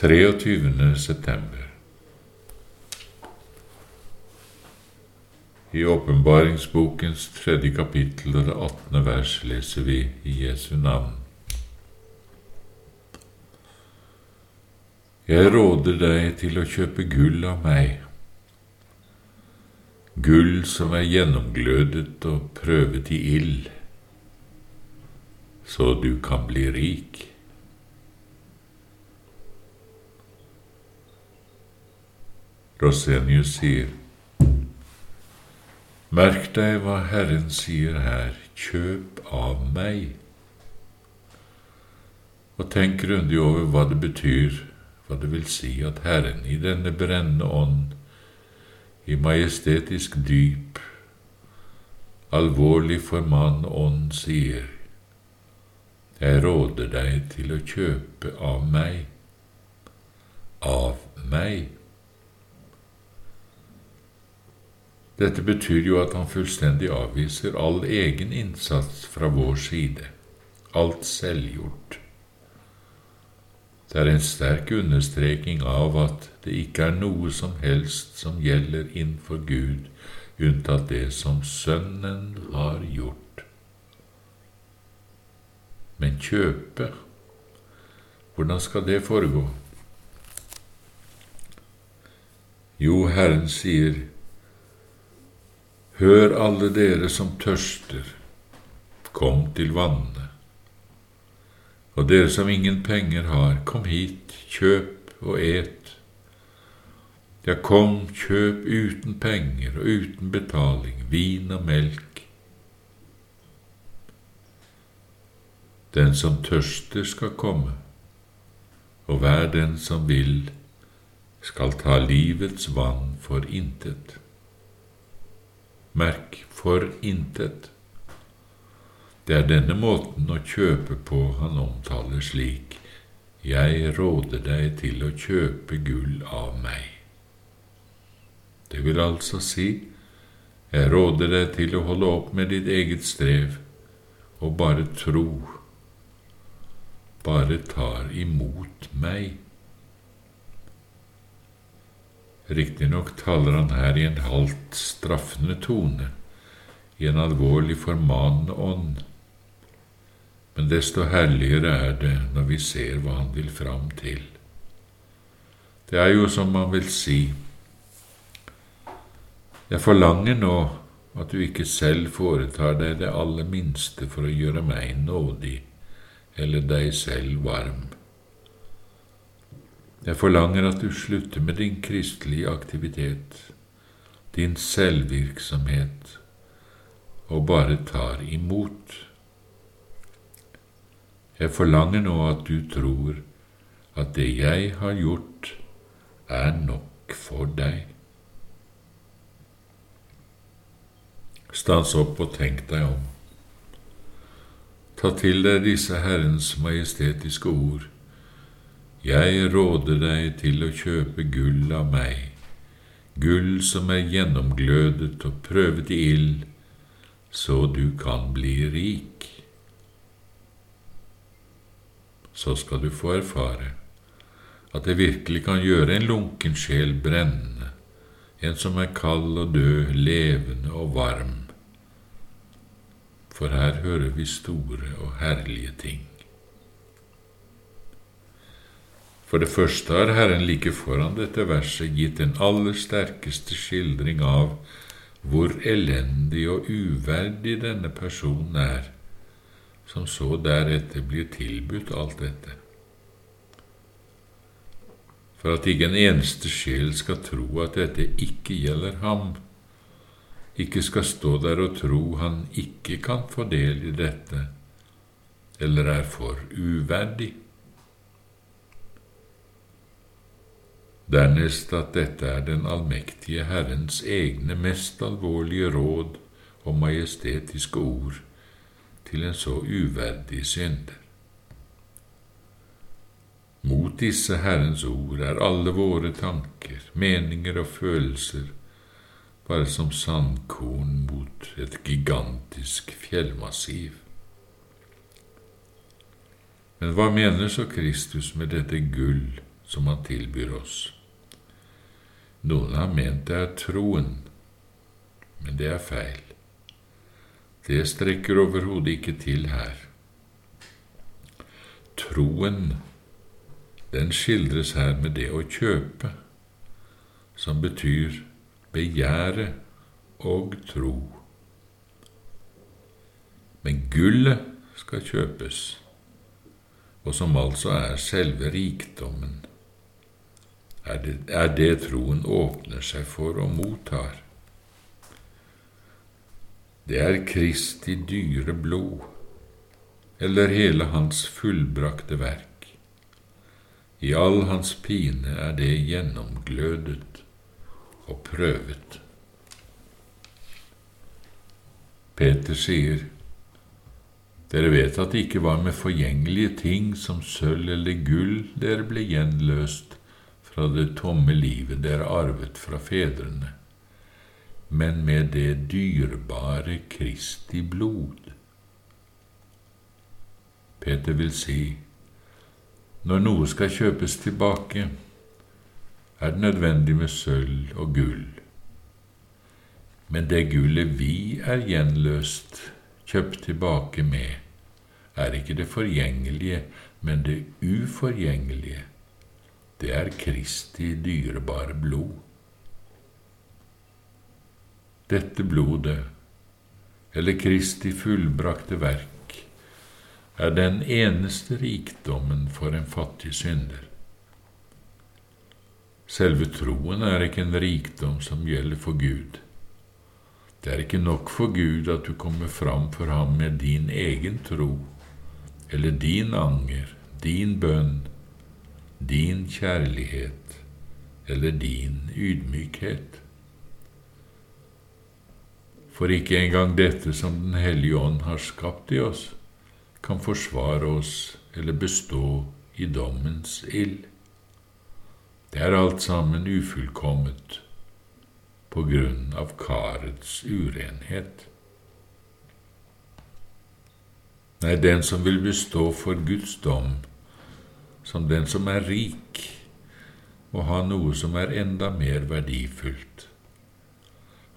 23. september I åpenbaringsbokens tredje kapittel og det attende vers leser vi i Jesu navn. Jeg råder deg til å kjøpe gull av meg, gull som er gjennomglødet og prøvet i ild, så du kan bli rik. Rosenius sier, Merk deg hva Herren sier her, kjøp av meg. Og tenk grundig over hva det betyr, hva det vil si at Herren i denne brennende ånd, i majestetisk dyp, alvorlig formann ånd sier, Jeg råder deg til å kjøpe av meg, av meg. Dette betyr jo at han fullstendig avviser all egen innsats fra vår side, alt selvgjort. Det er en sterk understreking av at det ikke er noe som helst som gjelder innenfor Gud, unntatt det som Sønnen har gjort. Men kjøpe, hvordan skal det foregå? Jo, Herren sier, Hør alle dere som tørster, kom til vannet. Og dere som ingen penger har, kom hit, kjøp og et. Ja, kom, kjøp uten penger og uten betaling, vin og melk. Den som tørster, skal komme, og hver den som vil, skal ta livets vann for intet merk for intet. Det er denne måten å kjøpe på han omtaler slik, Jeg råder deg til å kjøpe gull av meg. Det vil altså si, jeg råder deg til å holde opp med ditt eget strev og bare tro, bare tar imot meg. Riktignok taler han her i en halvt straffende tone, i en alvorlig formanende ånd, men desto herligere er det når vi ser hva han vil fram til. Det er jo som man vil si, jeg forlanger nå at du ikke selv foretar deg det aller minste for å gjøre meg nådig eller deg selv varm. Jeg forlanger at du slutter med din kristelige aktivitet, din selvvirksomhet, og bare tar imot. Jeg forlanger nå at du tror at det jeg har gjort, er nok for deg. Stans opp og tenk deg om. Ta til deg disse Herrens majestetiske ord jeg råder deg til å kjøpe gull av meg, gull som er gjennomglødet og prøvet i ild, så du kan bli rik. Så skal du få erfare at det virkelig kan gjøre en lunken sjel brennende, en som er kald og død, levende og varm. For her hører vi store og herlige ting. For det første har Herren like foran dette verset gitt den aller sterkeste skildring av hvor elendig og uverdig denne personen er, som så deretter blir tilbudt alt dette. For at ikke en eneste sjel skal tro at dette ikke gjelder ham, ikke skal stå der og tro han ikke kan få del i dette, eller er for uverdig. Dernest at dette er den allmektige Herrens egne mest alvorlige råd og majestetiske ord til en så uverdig synder. Mot disse Herrens ord er alle våre tanker, meninger og følelser bare som sandkorn mot et gigantisk fjellmassiv. Men hva mener så Kristus med dette gull som han tilbyr oss. Noen har ment det er troen, men det er feil. Det strekker overhodet ikke til her. Troen, den skildres her med det å kjøpe, som betyr begjære og tro. Men gullet skal kjøpes, og som altså er selve rikdommen, er det, er det troen åpner seg for og mottar. Det er Kristi dyre blod, eller hele Hans fullbrakte verk. I all Hans pine er det gjennomglødet og prøvet. Peter sier, Dere vet at det ikke var med forgjengelige ting som sølv eller gull dere ble gjenløst fra det tomme livet dere arvet fra fedrene men med det dyrebare Kristi blod. Peter vil si, når noe skal kjøpes tilbake, er det nødvendig med sølv og gull. Men det gullet vi er gjenløst, kjøpt tilbake med, er ikke det forgjengelige, men det uforgjengelige. Det er Kristi dyrebare blod. Dette blodet, eller Kristi fullbrakte verk, er den eneste rikdommen for en fattig synder. Selve troen er ikke en rikdom som gjelder for Gud. Det er ikke nok for Gud at du kommer fram for ham med din egen tro, eller din anger, din bønn, din kjærlighet eller din ydmykhet for ikke engang dette som Den hellige ånd har skapt i oss, kan forsvare oss eller bestå i dommens ild. Det er alt sammen ufullkomment på grunn av karets urenhet. Nei, den som vil bestå for Guds dom, som den som er rik, må ha noe som er enda mer verdifullt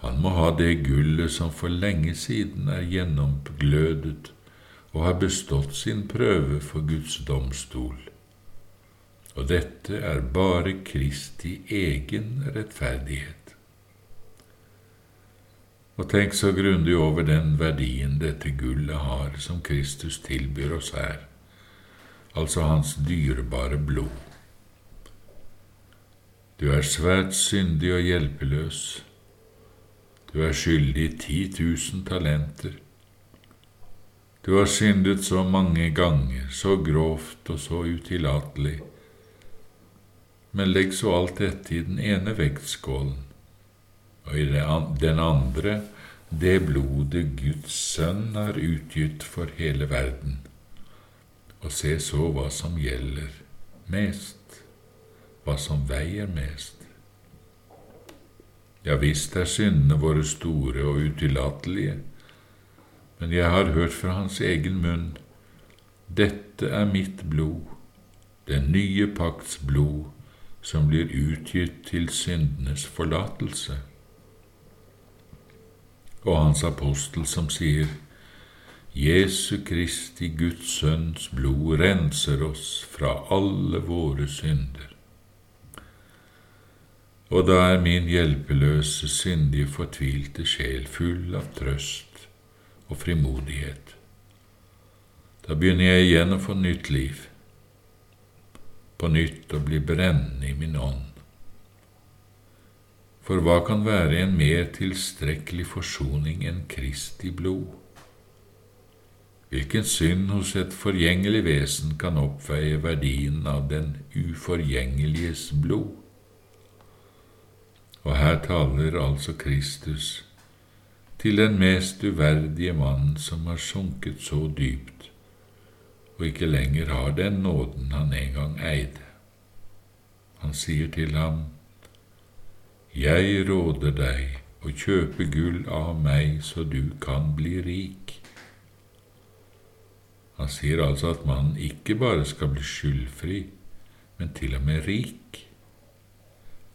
han må ha det gullet som for lenge siden er gjennomglødet og har bestått sin prøve for Guds domstol. Og dette er bare Kristi egen rettferdighet. Og tenk så grundig over den verdien dette gullet har som Kristus tilbyr oss her, altså Hans dyrebare blod. Du er svært syndig og hjelpeløs du er skyldig ti tusen talenter. Du har syndet så mange ganger, så grovt og så utillatelig. Men legg så alt dette i den ene vektskålen, og i den andre det blodet Guds sønn har utgitt for hele verden, og se så hva som gjelder mest, hva som veier mest. Ja visst er syndene våre store og utilatelige, men jeg har hørt fra hans egen munn, dette er mitt blod, den nye pakts blod, som blir utgitt til syndenes forlatelse. Og hans apostel som sier, Jesu Kristi Guds Sønns blod renser oss fra alle våre synder og da er min hjelpeløse, syndige, fortvilte sjel full av trøst og frimodighet. Da begynner jeg igjen å få nytt liv, på nytt å bli brennende i min ånd. For hva kan være en mer tilstrekkelig forsoning enn Kristi blod? Hvilken synd hos et forgjengelig vesen kan oppveie verdien av den uforgjengeliges blod? Og her taler altså Kristus til den mest uverdige mannen som har sunket så dypt og ikke lenger har den nåden han en gang eide. Han sier til ham, Jeg råder deg å kjøpe gull av meg så du kan bli rik. Han sier altså at mannen ikke bare skal bli skyldfri, men til og med rik,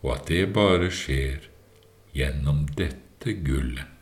og at det bare skjer gjennom dette gullet.